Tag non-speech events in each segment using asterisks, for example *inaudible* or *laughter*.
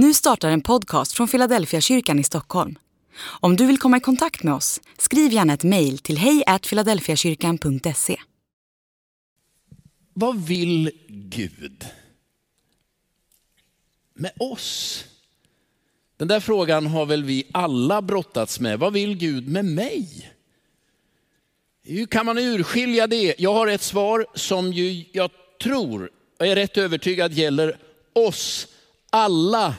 Nu startar en podcast från Philadelphia kyrkan i Stockholm. Om du vill komma i kontakt med oss, skriv gärna ett mejl till hejfiladelfiakyrkan.se. Vad vill Gud med oss? Den där frågan har väl vi alla brottats med. Vad vill Gud med mig? Hur kan man urskilja det? Jag har ett svar som ju jag tror, och är rätt övertygad gäller oss alla.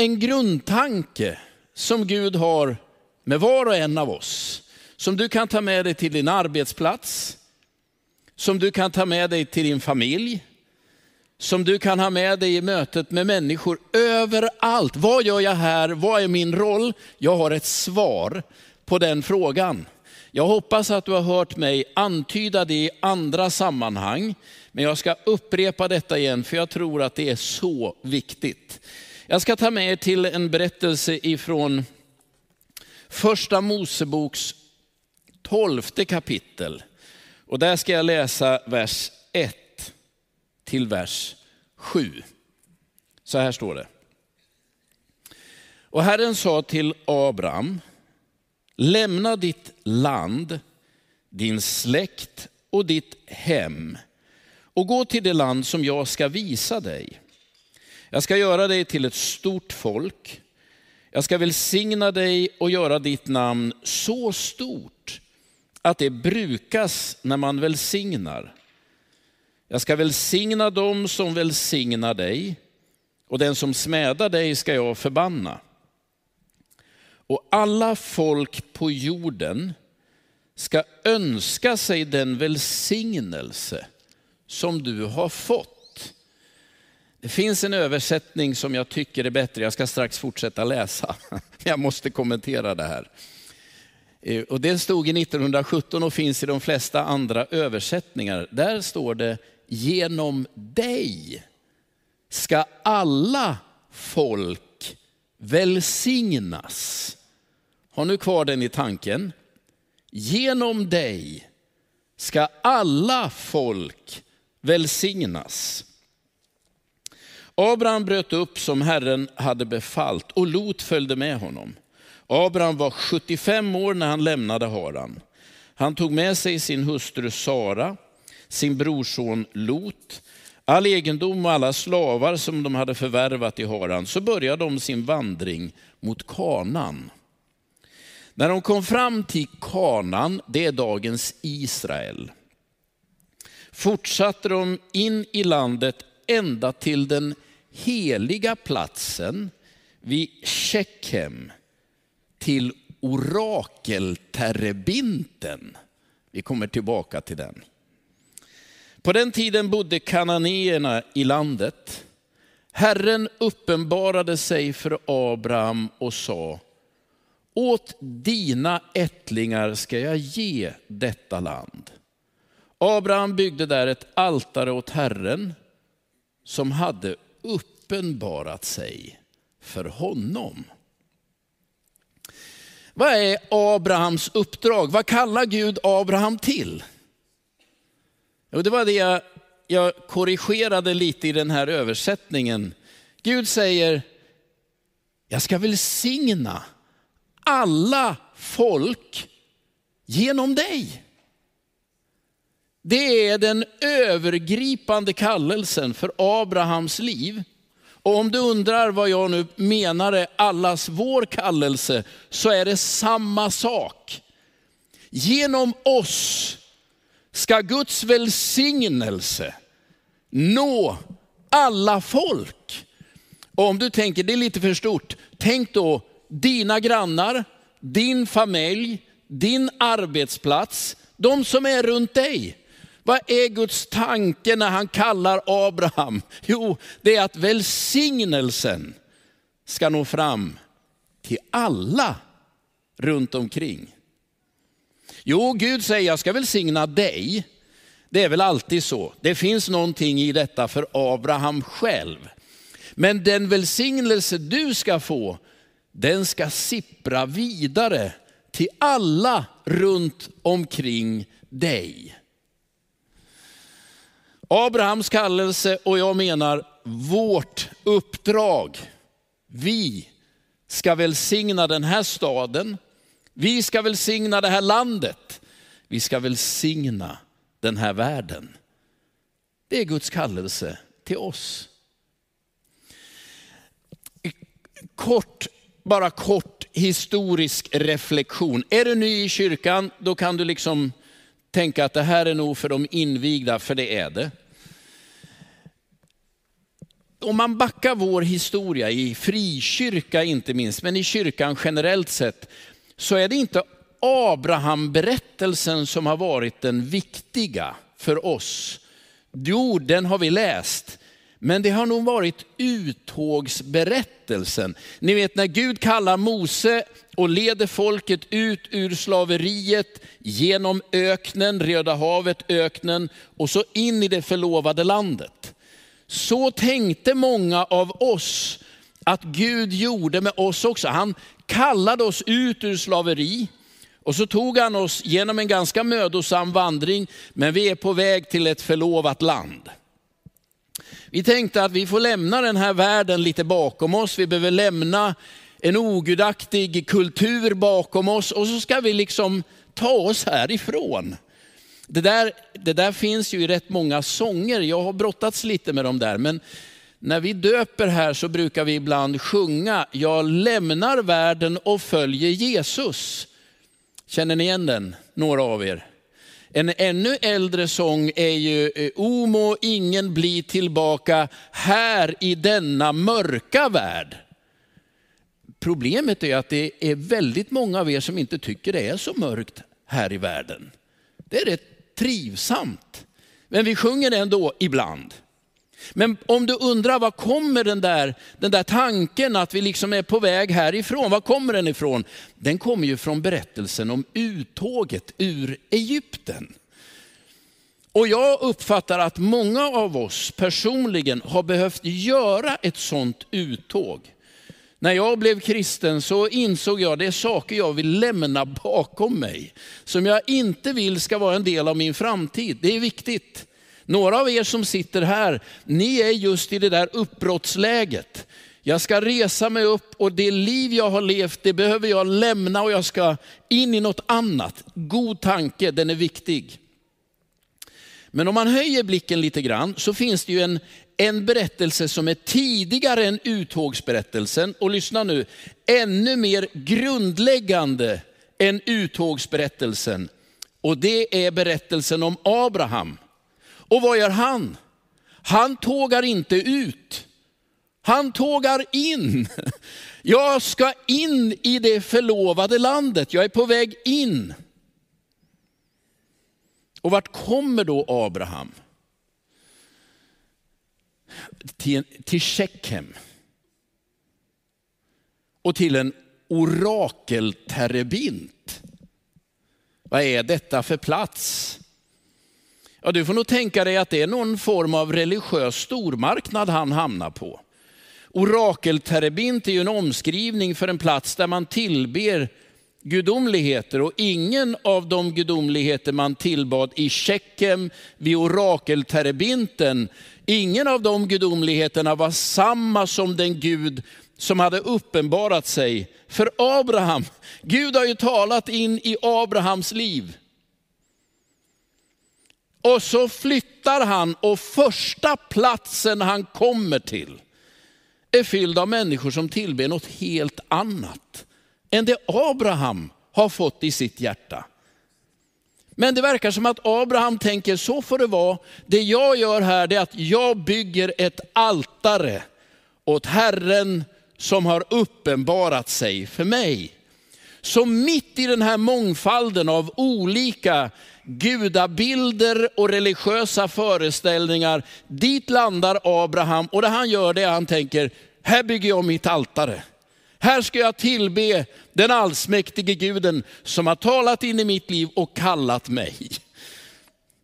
En grundtanke som Gud har med var och en av oss. Som du kan ta med dig till din arbetsplats, som du kan ta med dig till din familj, som du kan ha med dig i mötet med människor överallt. Vad gör jag här? Vad är min roll? Jag har ett svar på den frågan. Jag hoppas att du har hört mig antyda det i andra sammanhang, men jag ska upprepa detta igen för jag tror att det är så viktigt. Jag ska ta med er till en berättelse ifrån första Moseboks tolfte kapitel. Och där ska jag läsa vers 1 till vers 7. Så här står det. Och Herren sa till Abraham, lämna ditt land, din släkt och ditt hem och gå till det land som jag ska visa dig. Jag ska göra dig till ett stort folk. Jag ska välsigna dig och göra ditt namn så stort att det brukas när man välsignar. Jag ska välsigna dem som välsignar dig och den som smädar dig ska jag förbanna. Och alla folk på jorden ska önska sig den välsignelse som du har fått. Det finns en översättning som jag tycker är bättre. Jag ska strax fortsätta läsa. *laughs* Jag måste kommentera det här. Eh, och det stod i 1917 och finns i de flesta andra översättningar. Där står det genom dig ska alla folk välsignas. Har nu kvar den i tanken. Genom dig ska alla folk välsignas. Abraham bröt upp som Herren hade befallt och Lot följde med honom. Abraham var 75 år när han lämnade Haran. Han tog med sig sin hustru Sara, sin brorson Lot, all egendom och alla slavar som de hade förvärvat i Haran. Så började de sin vandring mot Kanan. När de kom fram till Kanan, det är dagens Israel, fortsatte de in i landet ända till den heliga platsen vid Shechem, till orakelterebinten. Vi kommer tillbaka till den. På den tiden bodde kananéerna i landet. Herren uppenbarade sig för Abraham och sa, åt dina ättlingar ska jag ge detta land. Abraham byggde där ett altare åt Herren som hade uppenbarat sig för honom. Vad är Abrahams uppdrag? Vad kallar Gud Abraham till? Jo, det var det jag, jag korrigerade lite i den här översättningen. Gud säger, jag ska välsigna alla folk genom dig. Det är den övergripande kallelsen för Abrahams liv. Och om du undrar vad jag nu menar är allas vår kallelse, så är det samma sak. Genom oss ska Guds välsignelse nå alla folk. Och om du tänker det är lite för stort, tänk då dina grannar, din familj, din arbetsplats, de som är runt dig. Vad är Guds tanke när han kallar Abraham? Jo, det är att välsignelsen ska nå fram till alla runt omkring. Jo, Gud säger jag ska välsigna dig. Det är väl alltid så. Det finns någonting i detta för Abraham själv. Men den välsignelse du ska få, den ska sippra vidare till alla runt omkring dig. Abrahams kallelse och jag menar vårt uppdrag, vi ska välsigna den här staden, vi ska välsigna det här landet, vi ska välsigna den här världen. Det är Guds kallelse till oss. Kort, bara kort historisk reflektion. Är du ny i kyrkan, då kan du liksom tänka att det här är nog för de invigda, för det är det. Om man backar vår historia i frikyrka inte minst, men i kyrkan generellt sett, så är det inte Abraham-berättelsen som har varit den viktiga för oss. Jo, den har vi läst. Men det har nog varit uttågsberättelsen. Ni vet när Gud kallar Mose och leder folket ut ur slaveriet genom öknen, Röda havet, öknen och så in i det förlovade landet. Så tänkte många av oss att Gud gjorde med oss också. Han kallade oss ut ur slaveri och så tog han oss genom en ganska mödosam vandring, men vi är på väg till ett förlovat land. Vi tänkte att vi får lämna den här världen lite bakom oss. Vi behöver lämna en ogudaktig kultur bakom oss och så ska vi liksom ta oss härifrån. Det där, det där finns ju i rätt många sånger. Jag har brottats lite med dem där. Men när vi döper här så brukar vi ibland sjunga, jag lämnar världen och följer Jesus. Känner ni igen den, några av er? En ännu äldre sång är ju eh, O må ingen bli tillbaka här i denna mörka värld. Problemet är att det är väldigt många av er som inte tycker det är så mörkt här i världen. Det är rätt trivsamt. Men vi sjunger ändå ibland. Men om du undrar var kommer den där, den där tanken att vi liksom är på väg härifrån, var kommer den ifrån? Den kommer ju från berättelsen om uttåget ur Egypten. Och jag uppfattar att många av oss personligen har behövt göra ett sånt uttåg. När jag blev kristen så insåg jag att det är saker jag vill lämna bakom mig. Som jag inte vill ska vara en del av min framtid. Det är viktigt. Några av er som sitter här, ni är just i det där uppbrottsläget. Jag ska resa mig upp och det liv jag har levt, det behöver jag lämna och jag ska in i något annat. God tanke, den är viktig. Men om man höjer blicken lite grann så finns det ju en, en berättelse som är tidigare än uttågsberättelsen. Och lyssna nu, ännu mer grundläggande än uttågsberättelsen. Och det är berättelsen om Abraham. Och vad gör han? Han tågar inte ut. Han tågar in. *laughs* Jag ska in i det förlovade landet. Jag är på väg in. Och vart kommer då Abraham? Till, till Shechem. Och till en orakelterebint. Vad är detta för plats? Ja, du får nog tänka dig att det är någon form av religiös stormarknad han hamnar på. Orakelterebint är ju en omskrivning för en plats där man tillber gudomligheter och ingen av de gudomligheter man tillbad i Tjeckien vid orakelterebinten, ingen av de gudomligheterna var samma som den Gud som hade uppenbarat sig för Abraham. Gud har ju talat in i Abrahams liv. Och så flyttar han och första platsen han kommer till är fylld av människor som tillber något helt annat än det Abraham har fått i sitt hjärta. Men det verkar som att Abraham tänker, så får det vara. Det jag gör här är att jag bygger ett altare åt Herren som har uppenbarat sig för mig. Så mitt i den här mångfalden av olika gudabilder och religiösa föreställningar, dit landar Abraham och det han gör det är att han tänker, här bygger jag mitt altare. Här ska jag tillbe den allsmäktige guden som har talat in i mitt liv och kallat mig.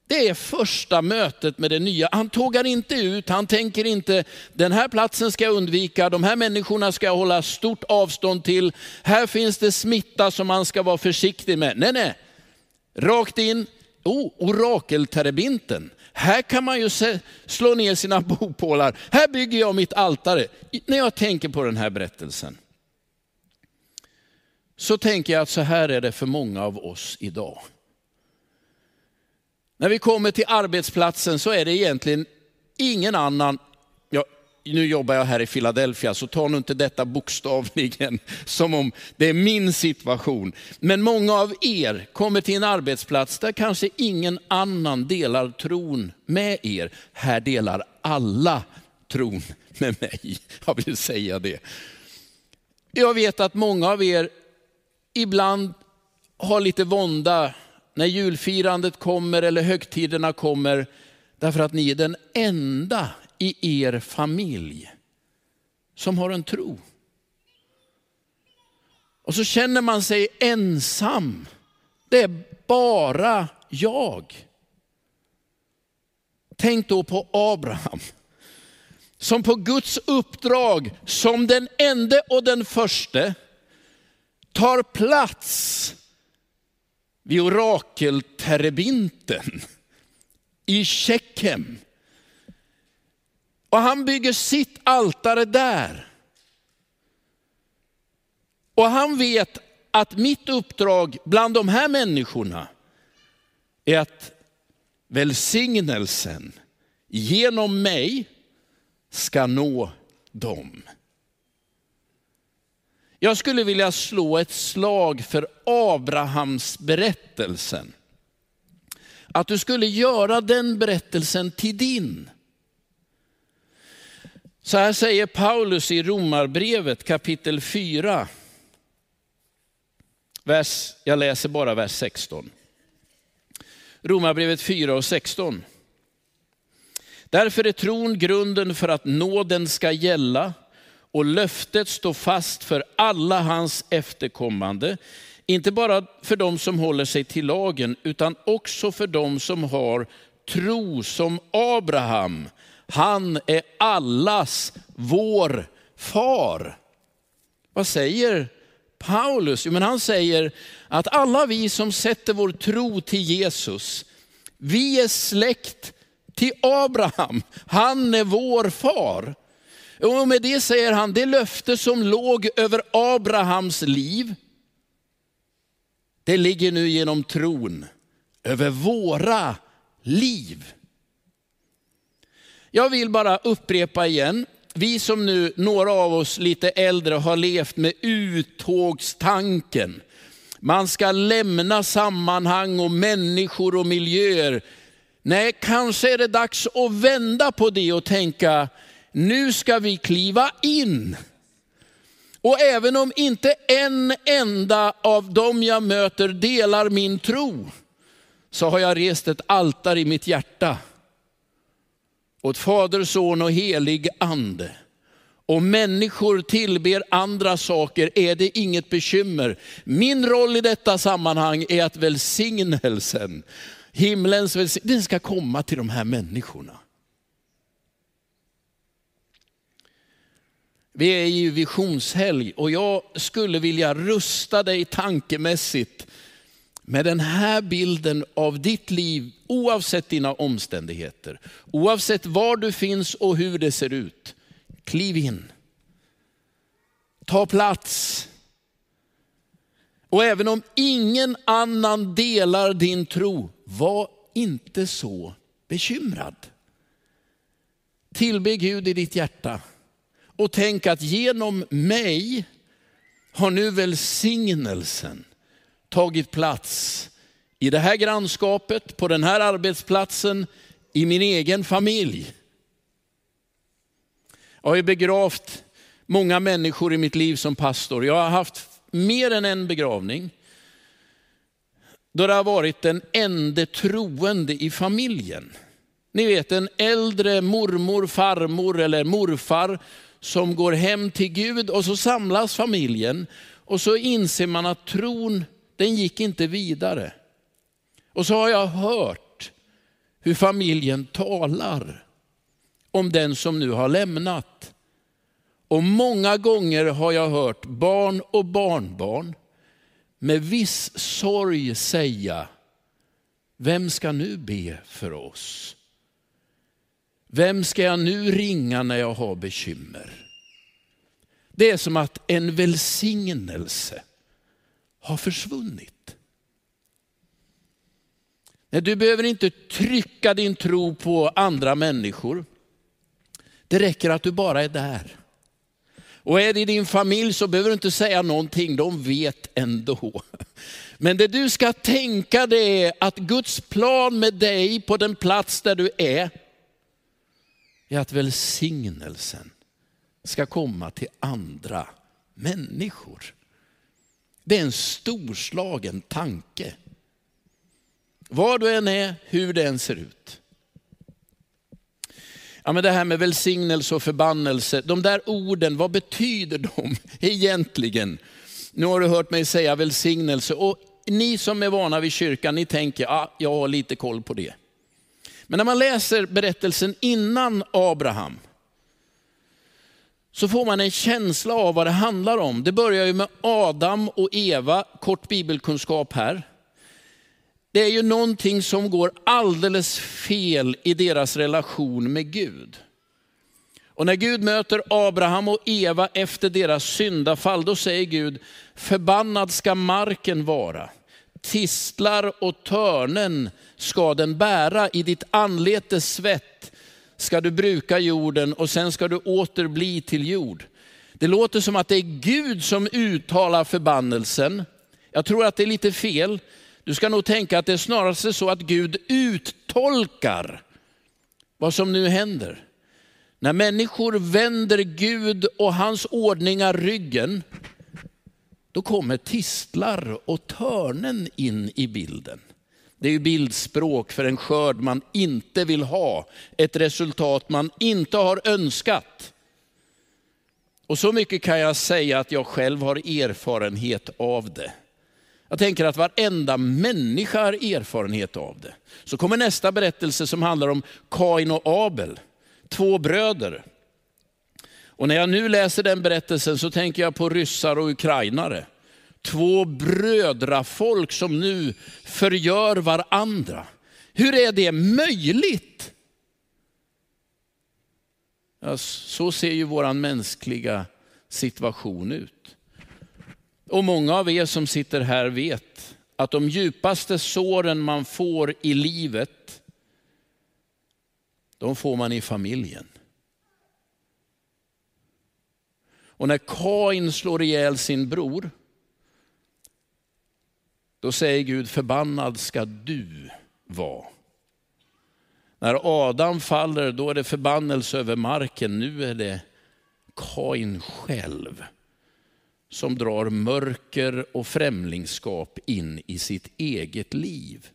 Det är första mötet med det nya. Han tågar inte ut, han tänker inte den här platsen ska jag undvika, de här människorna ska jag hålla stort avstånd till. Här finns det smitta som man ska vara försiktig med. Nej, nej. Rakt in, oh, orakelterebinten. Här kan man ju slå ner sina *laughs* bopålar. Här bygger jag mitt altare. När jag tänker på den här berättelsen så tänker jag att så här är det för många av oss idag. När vi kommer till arbetsplatsen så är det egentligen ingen annan, nu jobbar jag här i Philadelphia så ta nu inte detta bokstavligen *laughs* som om det är min situation. Men många av er kommer till en arbetsplats där kanske ingen annan delar tron med er. Här delar alla tron *laughs* med mig. Jag vill säga det. Jag vet att många av er ibland har lite vånda när julfirandet kommer eller högtiderna kommer, därför att ni är den enda i er familj som har en tro. Och så känner man sig ensam. Det är bara jag. Tänk då på Abraham, som på Guds uppdrag, som den ende och den förste, tar plats vid orakelterebinten i Shechem. Och han bygger sitt altare där. Och han vet att mitt uppdrag bland de här människorna är att välsignelsen genom mig ska nå dem. Jag skulle vilja slå ett slag för Abrahams berättelsen. Att du skulle göra den berättelsen till din. Så här säger Paulus i Romarbrevet kapitel 4. Vers, jag läser bara vers 16. Romarbrevet 4 och 16. Därför är tron grunden för att nåden ska gälla och löftet står fast för alla hans efterkommande. Inte bara för dem som håller sig till lagen, utan också för dem som har tro som Abraham. Han är allas vår far. Vad säger Paulus? Jo, men han säger att alla vi som sätter vår tro till Jesus, vi är släkt till Abraham. Han är vår far. Och med det säger han, det löfte som låg över Abrahams liv, det ligger nu genom tron över våra liv. Jag vill bara upprepa igen, vi som nu, några av oss lite äldre, har levt med uttågstanken. Man ska lämna sammanhang och människor och miljöer. Nej, kanske är det dags att vända på det och tänka, nu ska vi kliva in. Och även om inte en enda av dem jag möter delar min tro, så har jag rest ett altare i mitt hjärta åt Fader, Son och helig ande. Om människor tillber andra saker är det inget bekymmer. Min roll i detta sammanhang är att välsignelsen, himlens välsignelse, den ska komma till de här människorna. Vi är i visionshelg och jag skulle vilja rusta dig tankemässigt med den här bilden av ditt liv oavsett dina omständigheter. Oavsett var du finns och hur det ser ut. Kliv in. Ta plats. Och även om ingen annan delar din tro, var inte så bekymrad. Tillbe Gud i ditt hjärta. Och tänk att genom mig har nu välsignelsen tagit plats i det här grannskapet, på den här arbetsplatsen, i min egen familj. Jag har ju begravt många människor i mitt liv som pastor. Jag har haft mer än en begravning. Då det har varit den enda troende i familjen. Ni vet en äldre mormor, farmor eller morfar som går hem till Gud och så samlas familjen och så inser man att tron, den gick inte vidare. Och så har jag hört hur familjen talar om den som nu har lämnat. Och många gånger har jag hört barn och barnbarn med viss sorg säga, vem ska nu be för oss? Vem ska jag nu ringa när jag har bekymmer? Det är som att en välsignelse har försvunnit. Du behöver inte trycka din tro på andra människor. Det räcker att du bara är där. Och är det i din familj så behöver du inte säga någonting, de vet ändå. Men det du ska tänka det är att Guds plan med dig på den plats där du är, är att välsignelsen ska komma till andra människor. Det är en storslagen tanke. Var du än är, hur det än ser ut. Ja, men det här med välsignelse och förbannelse, de där orden, vad betyder de *laughs* egentligen? Nu har du hört mig säga välsignelse och ni som är vana vid kyrkan, ni tänker, ah, jag har lite koll på det. Men när man läser berättelsen innan Abraham, så får man en känsla av vad det handlar om. Det börjar ju med Adam och Eva, kort bibelkunskap här. Det är ju någonting som går alldeles fel i deras relation med Gud. Och när Gud möter Abraham och Eva efter deras syndafall, då säger Gud, förbannad ska marken vara. Tistlar och törnen ska den bära, i ditt anletes svett ska du bruka jorden och sen ska du åter bli till jord. Det låter som att det är Gud som uttalar förbannelsen. Jag tror att det är lite fel. Du ska nog tänka att det är snarare så att Gud uttolkar vad som nu händer. När människor vänder Gud och hans ordningar ryggen, då kommer tistlar och törnen in i bilden. Det är ju bildspråk för en skörd man inte vill ha, ett resultat man inte har önskat. Och så mycket kan jag säga att jag själv har erfarenhet av det. Jag tänker att varenda människa har erfarenhet av det. Så kommer nästa berättelse som handlar om Kain och Abel, två bröder. Och när jag nu läser den berättelsen så tänker jag på ryssar och ukrainare. Två brödrafolk som nu förgör varandra. Hur är det möjligt? Ja, så ser ju vår mänskliga situation ut. Och många av er som sitter här vet att de djupaste såren man får i livet, de får man i familjen. Och när Kain slår ihjäl sin bror, då säger Gud, förbannad ska du vara. När Adam faller, då är det förbannelse över marken. Nu är det Kain själv som drar mörker och främlingskap in i sitt eget liv.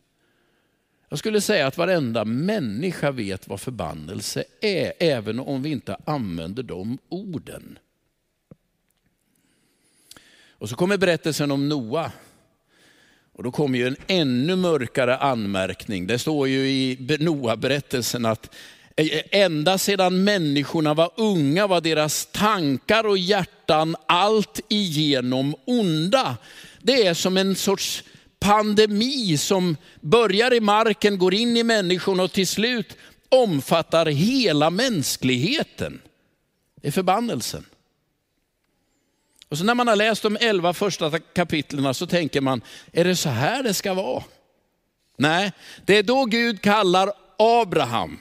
Jag skulle säga att varenda människa vet vad förbannelse är, även om vi inte använder de orden. Och så kommer berättelsen om Noa. Och då kommer ju en ännu mörkare anmärkning. Det står ju i Noa-berättelsen att eh, ända sedan människorna var unga var deras tankar och hjärtan allt igenom onda. Det är som en sorts pandemi som börjar i marken, går in i människorna och till slut omfattar hela mänskligheten. Det är förbannelsen. Och så när man har läst de elva första kapitlen så tänker man, är det så här det ska vara? Nej, det är då Gud kallar Abraham.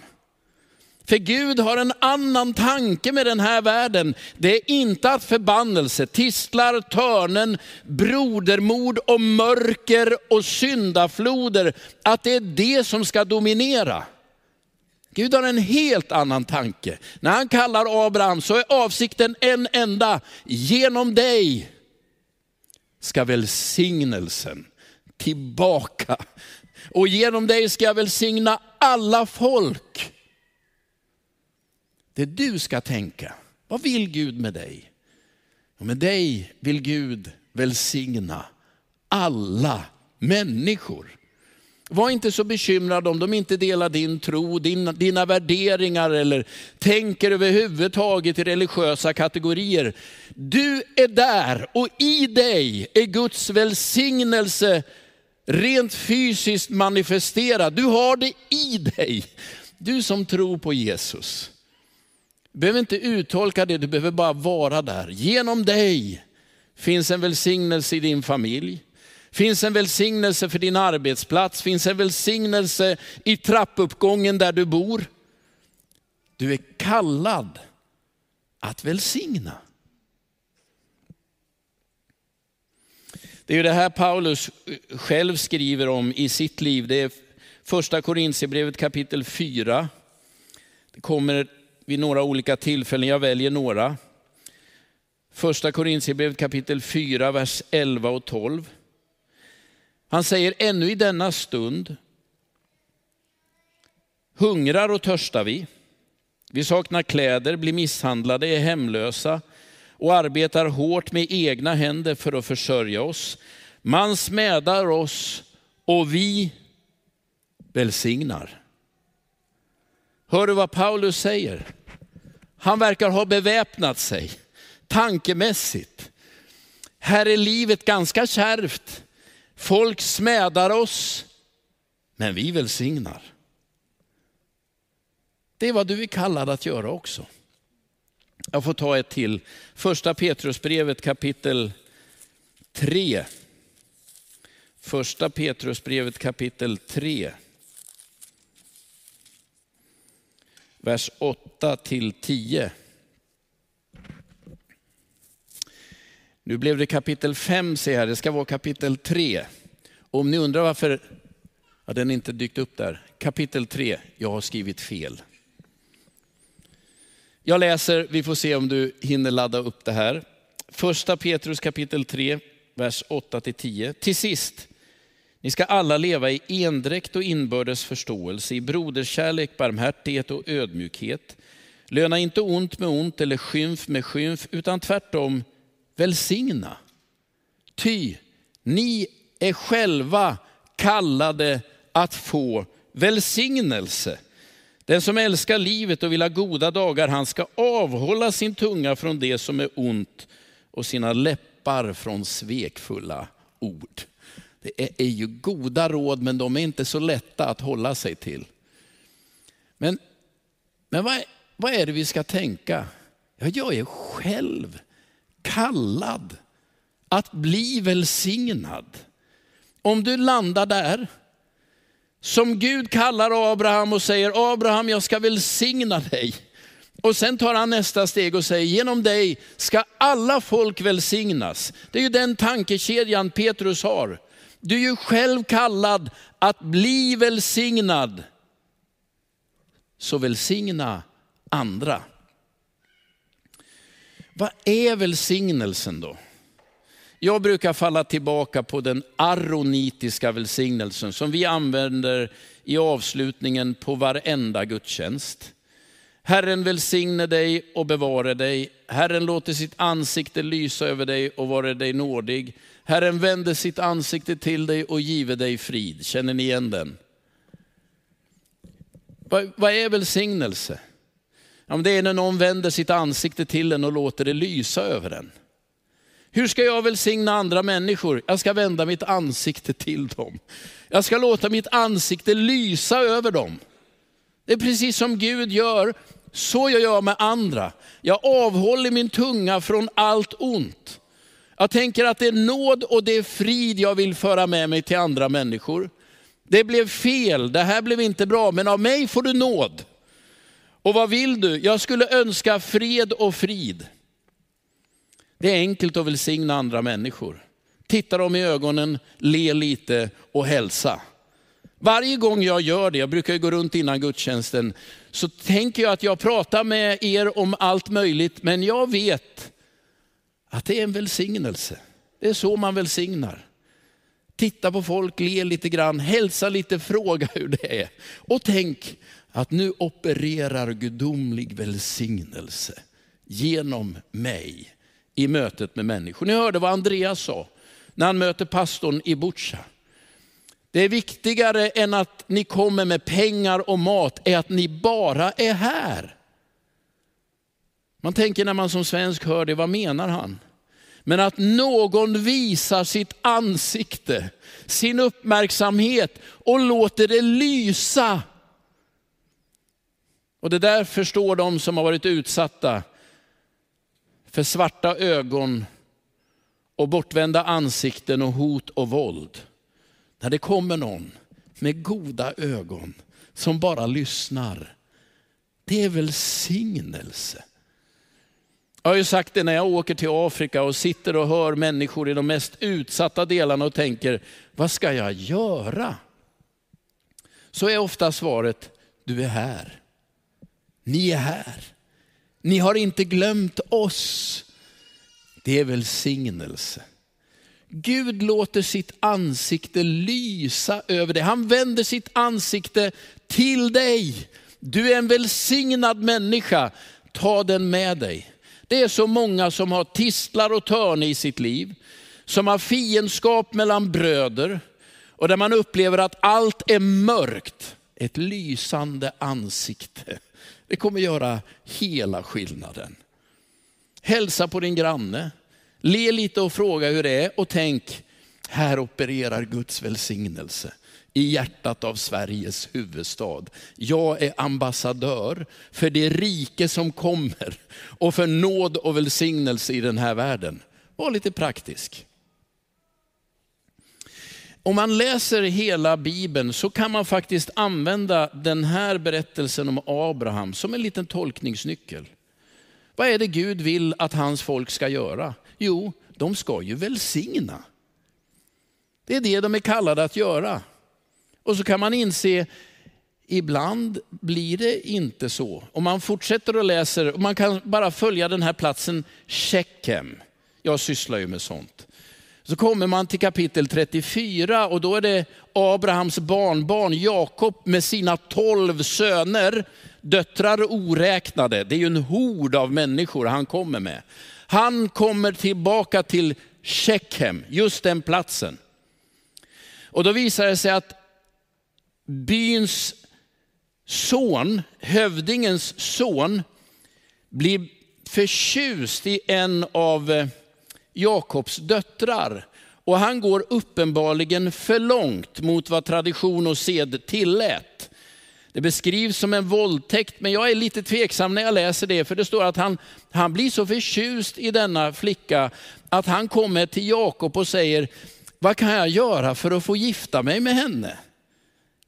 För Gud har en annan tanke med den här världen. Det är inte att förbannelse, tistlar, törnen, brodermord och mörker och syndafloder, att det är det som ska dominera. Gud har en helt annan tanke. När han kallar Abraham så är avsikten en enda. Genom dig ska välsignelsen tillbaka. Och genom dig ska jag välsigna alla folk. Det du ska tänka. Vad vill Gud med dig? Och med dig vill Gud välsigna alla människor. Var inte så bekymrad om de inte delar din tro, din, dina värderingar eller tänker överhuvudtaget i religiösa kategorier. Du är där och i dig är Guds välsignelse rent fysiskt manifesterad. Du har det i dig. Du som tror på Jesus. Du behöver inte uttolka det, du behöver bara vara där. Genom dig finns en välsignelse i din familj. Finns en välsignelse för din arbetsplats, finns en välsignelse i trappuppgången där du bor. Du är kallad att välsigna. Det är ju det här Paulus själv skriver om i sitt liv. Det är första Korintierbrevet kapitel 4. Det kommer vid några olika tillfällen, jag väljer några. Första Korintierbrevet kapitel 4, vers 11 och 12. Han säger, ännu i denna stund hungrar och törstar vi. Vi saknar kläder, blir misshandlade, är hemlösa och arbetar hårt med egna händer för att försörja oss. Man smädar oss och vi välsignar. Hör du vad Paulus säger? Han verkar ha beväpnat sig tankemässigt. Här är livet ganska kärvt. Folk smädar oss, men vi välsignar. Det är vad du är kallad att göra också. Jag får ta ett till. Första Petrusbrevet kapitel 3. Första Petrusbrevet kapitel 3. Vers 8 till 10. Nu blev det kapitel 5 ser jag, det ska vara kapitel 3. Om ni undrar varför ja, den inte dykt upp där. Kapitel 3, jag har skrivit fel. Jag läser, vi får se om du hinner ladda upp det här. Första Petrus kapitel 3, vers 8-10. Till sist, ni ska alla leva i endräkt och inbördes förståelse, i broderskärlek, barmhärtighet och ödmjukhet. Löna inte ont med ont eller skymf med skymf, utan tvärtom välsigna. Ty ni är själva kallade att få välsignelse. Den som älskar livet och vill ha goda dagar, han ska avhålla sin tunga från det som är ont och sina läppar från svekfulla ord. Det är, ju goda råd, men de är inte så lätta att hålla sig till. Men, men vad, vad är det vi ska tänka? Ja, jag är själv kallad att bli välsignad. Om du landar där, som Gud kallar Abraham och säger, Abraham jag ska välsigna dig. Och sen tar han nästa steg och säger, genom dig ska alla folk välsignas. Det är ju den tankekedjan Petrus har. Du är ju själv kallad att bli välsignad. Så välsigna andra. Vad är välsignelsen då? Jag brukar falla tillbaka på den aronitiska välsignelsen som vi använder i avslutningen på varenda gudstjänst. Herren välsigne dig och bevare dig. Herren låter sitt ansikte lysa över dig och vara dig nådig. Herren vänder sitt ansikte till dig och give dig frid. Känner ni igen den? Vad, är välsignelse? Ja, det är när någon vänder sitt ansikte till en och låter det lysa över en. Hur ska jag välsigna andra människor? Jag ska vända mitt ansikte till dem. Jag ska låta mitt ansikte lysa över dem. Det är precis som Gud gör, så gör jag med andra. Jag avhåller min tunga från allt ont. Jag tänker att det är nåd och det är frid jag vill föra med mig till andra människor. Det blev fel, det här blev inte bra, men av mig får du nåd. Och vad vill du? Jag skulle önska fred och frid. Det är enkelt att välsigna andra människor. Titta dem i ögonen, le lite och hälsa. Varje gång jag gör det, jag brukar gå runt innan gudstjänsten, så tänker jag att jag pratar med er om allt möjligt, men jag vet att det är en välsignelse. Det är så man välsignar. Titta på folk, le lite grann, hälsa lite, *laughs* fråga hur det är. Och tänk att nu opererar gudomlig välsignelse genom mig i mötet med människor. Ni hörde vad Andreas sa när han möter pastorn i Butja. Det är viktigare än att ni kommer med pengar och mat, är att ni bara är här. Man tänker när man som svensk hör det, vad menar han? Men att någon visar sitt ansikte, sin uppmärksamhet och låter det lysa och det där förstår de som har varit utsatta för svarta ögon och bortvända ansikten och hot och våld. När det kommer någon med goda ögon som bara lyssnar. Det är välsignelse. Jag har ju sagt det när jag åker till Afrika och sitter och hör människor i de mest utsatta delarna och tänker, vad ska jag göra? Så är ofta svaret, du är här. Ni är här. Ni har inte glömt oss. Det är välsignelse. Gud låter sitt ansikte lysa över dig. Han vänder sitt ansikte till dig. Du är en välsignad människa. Ta den med dig. Det är så många som har tistlar och törn i sitt liv, som har fiendskap mellan bröder och där man upplever att allt är mörkt. Ett lysande ansikte. Det kommer göra hela skillnaden. Hälsa på din granne, le lite och fråga hur det är och tänk, här opererar Guds välsignelse i hjärtat av Sveriges huvudstad. Jag är ambassadör för det rike som kommer och för nåd och välsignelse i den här världen. Var lite praktisk. Om man läser hela Bibeln så kan man faktiskt använda den här berättelsen om Abraham som en liten tolkningsnyckel. Vad är det Gud vill att hans folk ska göra? Jo, de ska ju välsigna. Det är det de är kallade att göra. Och så kan man inse, ibland blir det inte så. Om man fortsätter och läser, man kan bara följa den här platsen Shechem. Jag sysslar ju med sånt. Så kommer man till kapitel 34 och då är det Abrahams barnbarn Jakob med sina tolv söner, döttrar oräknade. Det är ju en hord av människor han kommer med. Han kommer tillbaka till Shechem, just den platsen. Och då visar det sig att byns son, hövdingens son, blir förtjust i en av eh, Jakobs döttrar. Och han går uppenbarligen för långt mot vad tradition och sed tillät. Det beskrivs som en våldtäkt, men jag är lite tveksam när jag läser det, för det står att han, han blir så förtjust i denna flicka att han kommer till Jakob och säger, vad kan jag göra för att få gifta mig med henne?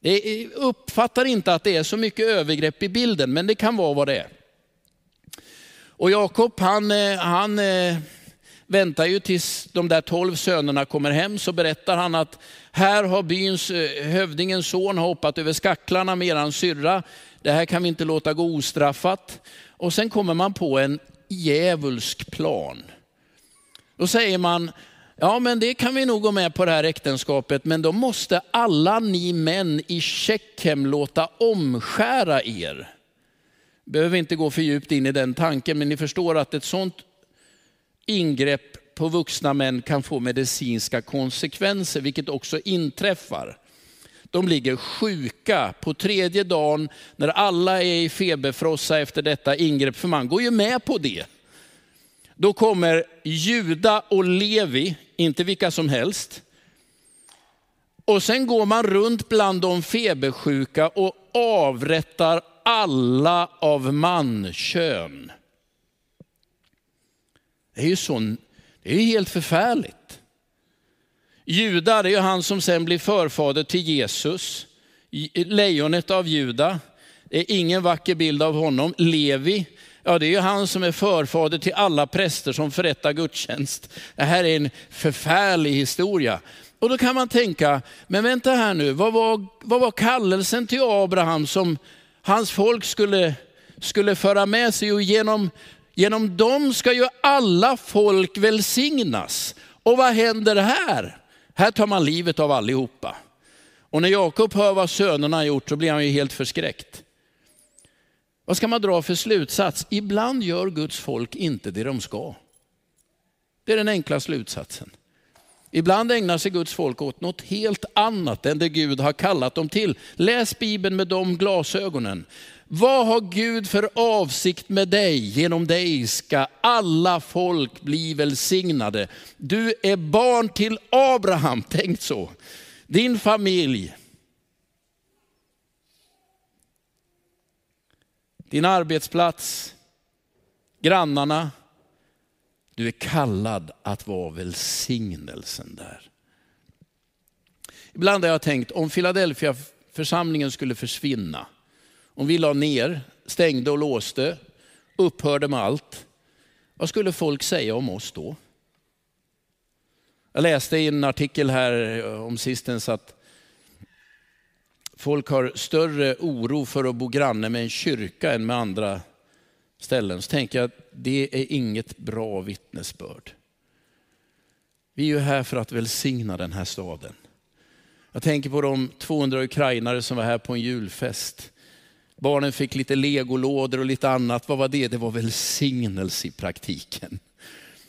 Jag uppfattar inte att det är så mycket övergrepp i bilden, men det kan vara vad det är. Och Jakob han, eh, han eh, väntar ju tills de där tolv sönerna kommer hem, så berättar han att här har byns eh, hövdingens son hoppat över skacklarna med eran syrra. Det här kan vi inte låta gå ostraffat. Och sen kommer man på en djävulsk plan. Då säger man, Ja, men det kan vi nog gå med på det här äktenskapet, men då måste alla ni män i Tjeckhem låta omskära er. Behöver inte gå för djupt in i den tanken, men ni förstår att ett sånt ingrepp på vuxna män kan få medicinska konsekvenser, vilket också inträffar. De ligger sjuka på tredje dagen när alla är i feberfrossa efter detta ingrepp, för man går ju med på det. Då kommer Juda och Levi, inte vilka som helst. Och sen går man runt bland de febersjuka och avrättar alla av mankön. Det är ju sån, det är helt förfärligt. Juda, det är ju han som sen blir förfader till Jesus. Lejonet av Juda. Det är ingen vacker bild av honom. Levi, Ja, det är ju han som är förfader till alla präster som förrättar gudstjänst. Det här är en förfärlig historia. Och då kan man tänka, men vänta här nu, vad var, vad var kallelsen till Abraham som hans folk skulle, skulle föra med sig? Och genom, genom dem ska ju alla folk välsignas. Och vad händer här? Här tar man livet av allihopa. Och när Jakob hör vad sönerna har gjort så blir han ju helt förskräckt. Vad ska man dra för slutsats? Ibland gör Guds folk inte det de ska. Det är den enkla slutsatsen. Ibland ägnar sig Guds folk åt något helt annat än det Gud har kallat dem till. Läs Bibeln med de glasögonen. Vad har Gud för avsikt med dig? Genom dig ska alla folk bli välsignade. Du är barn till Abraham, *laughs* tänk så. Din familj, din arbetsplats, grannarna. Du är kallad att vara välsignelsen där. Ibland har jag tänkt, om Philadelphia församlingen skulle försvinna, om vi la ner, stängde och låste, upphörde med allt, vad skulle folk säga om oss då? Jag läste i en artikel här eh, om sistens att folk har större oro för att bo granne med en kyrka än med andra ställen. Så tänker jag att det är inget bra vittnesbörd. Vi är ju här för att välsigna den här staden. Jag tänker på de 200 ukrainare som var här på en julfest. Barnen fick lite legolådor och lite annat. Vad var det? Det var välsignelse i praktiken.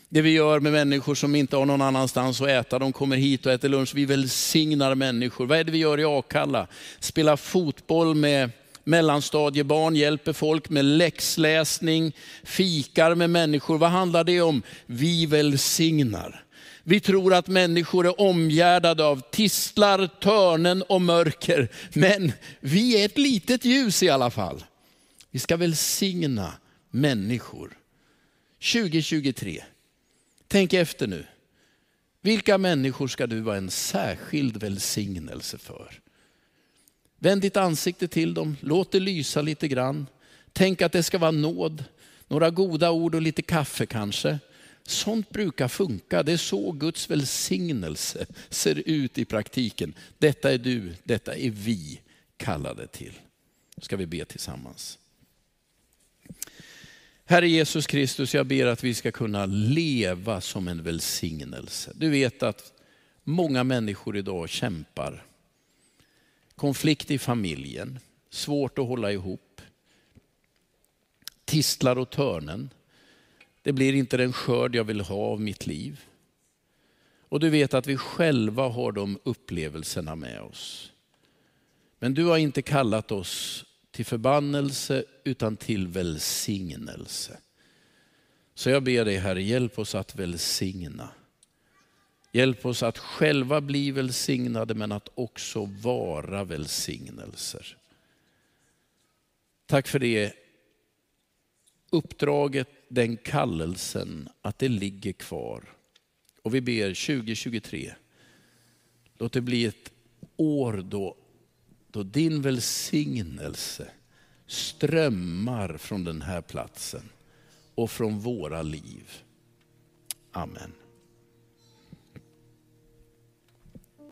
Det vi gör med människor som inte har någon annanstans att äta, de kommer hit och äter lunch. Vi välsignar människor. Vad är det vi gör i Akalla? Spelar fotboll med mellanstadiebarn, hjälper folk med läxläsning, fikar med människor. Vad handlar det om? Vi välsignar. Vi tror att människor är omgärdade av tistlar, törnen och mörker. Men vi är ett litet ljus i alla fall. Vi ska välsigna människor. 2023, tänk efter nu. Vilka människor ska du vara en särskild välsignelse för? Vänd ditt ansikte till dem, låt det lysa lite grann. Tänk att det ska vara nåd, några goda ord och lite kaffe kanske. Sånt brukar funka. Det är så Guds välsignelse ser ut i praktiken. Detta är du, detta är vi kallade till. Ska vi be tillsammans. Herre Jesus Kristus, jag ber att vi ska kunna leva som en välsignelse. Du vet att många människor idag kämpar. Konflikt i familjen, svårt att hålla ihop. Tistlar och törnen. Det blir inte den skörd jag vill ha av mitt liv. Och du vet att vi själva har de upplevelserna med oss. Men du har inte kallat oss till förbannelse utan till välsignelse. Så jag ber dig Herre, hjälp oss att välsigna. Hjälp oss att själva bli välsignade men att också vara välsignelser. Tack för det uppdraget, den kallelsen, att det ligger kvar. Och vi ber 2023, låt det bli ett år då, då din välsignelse strömmar från den här platsen och från våra liv. Amen.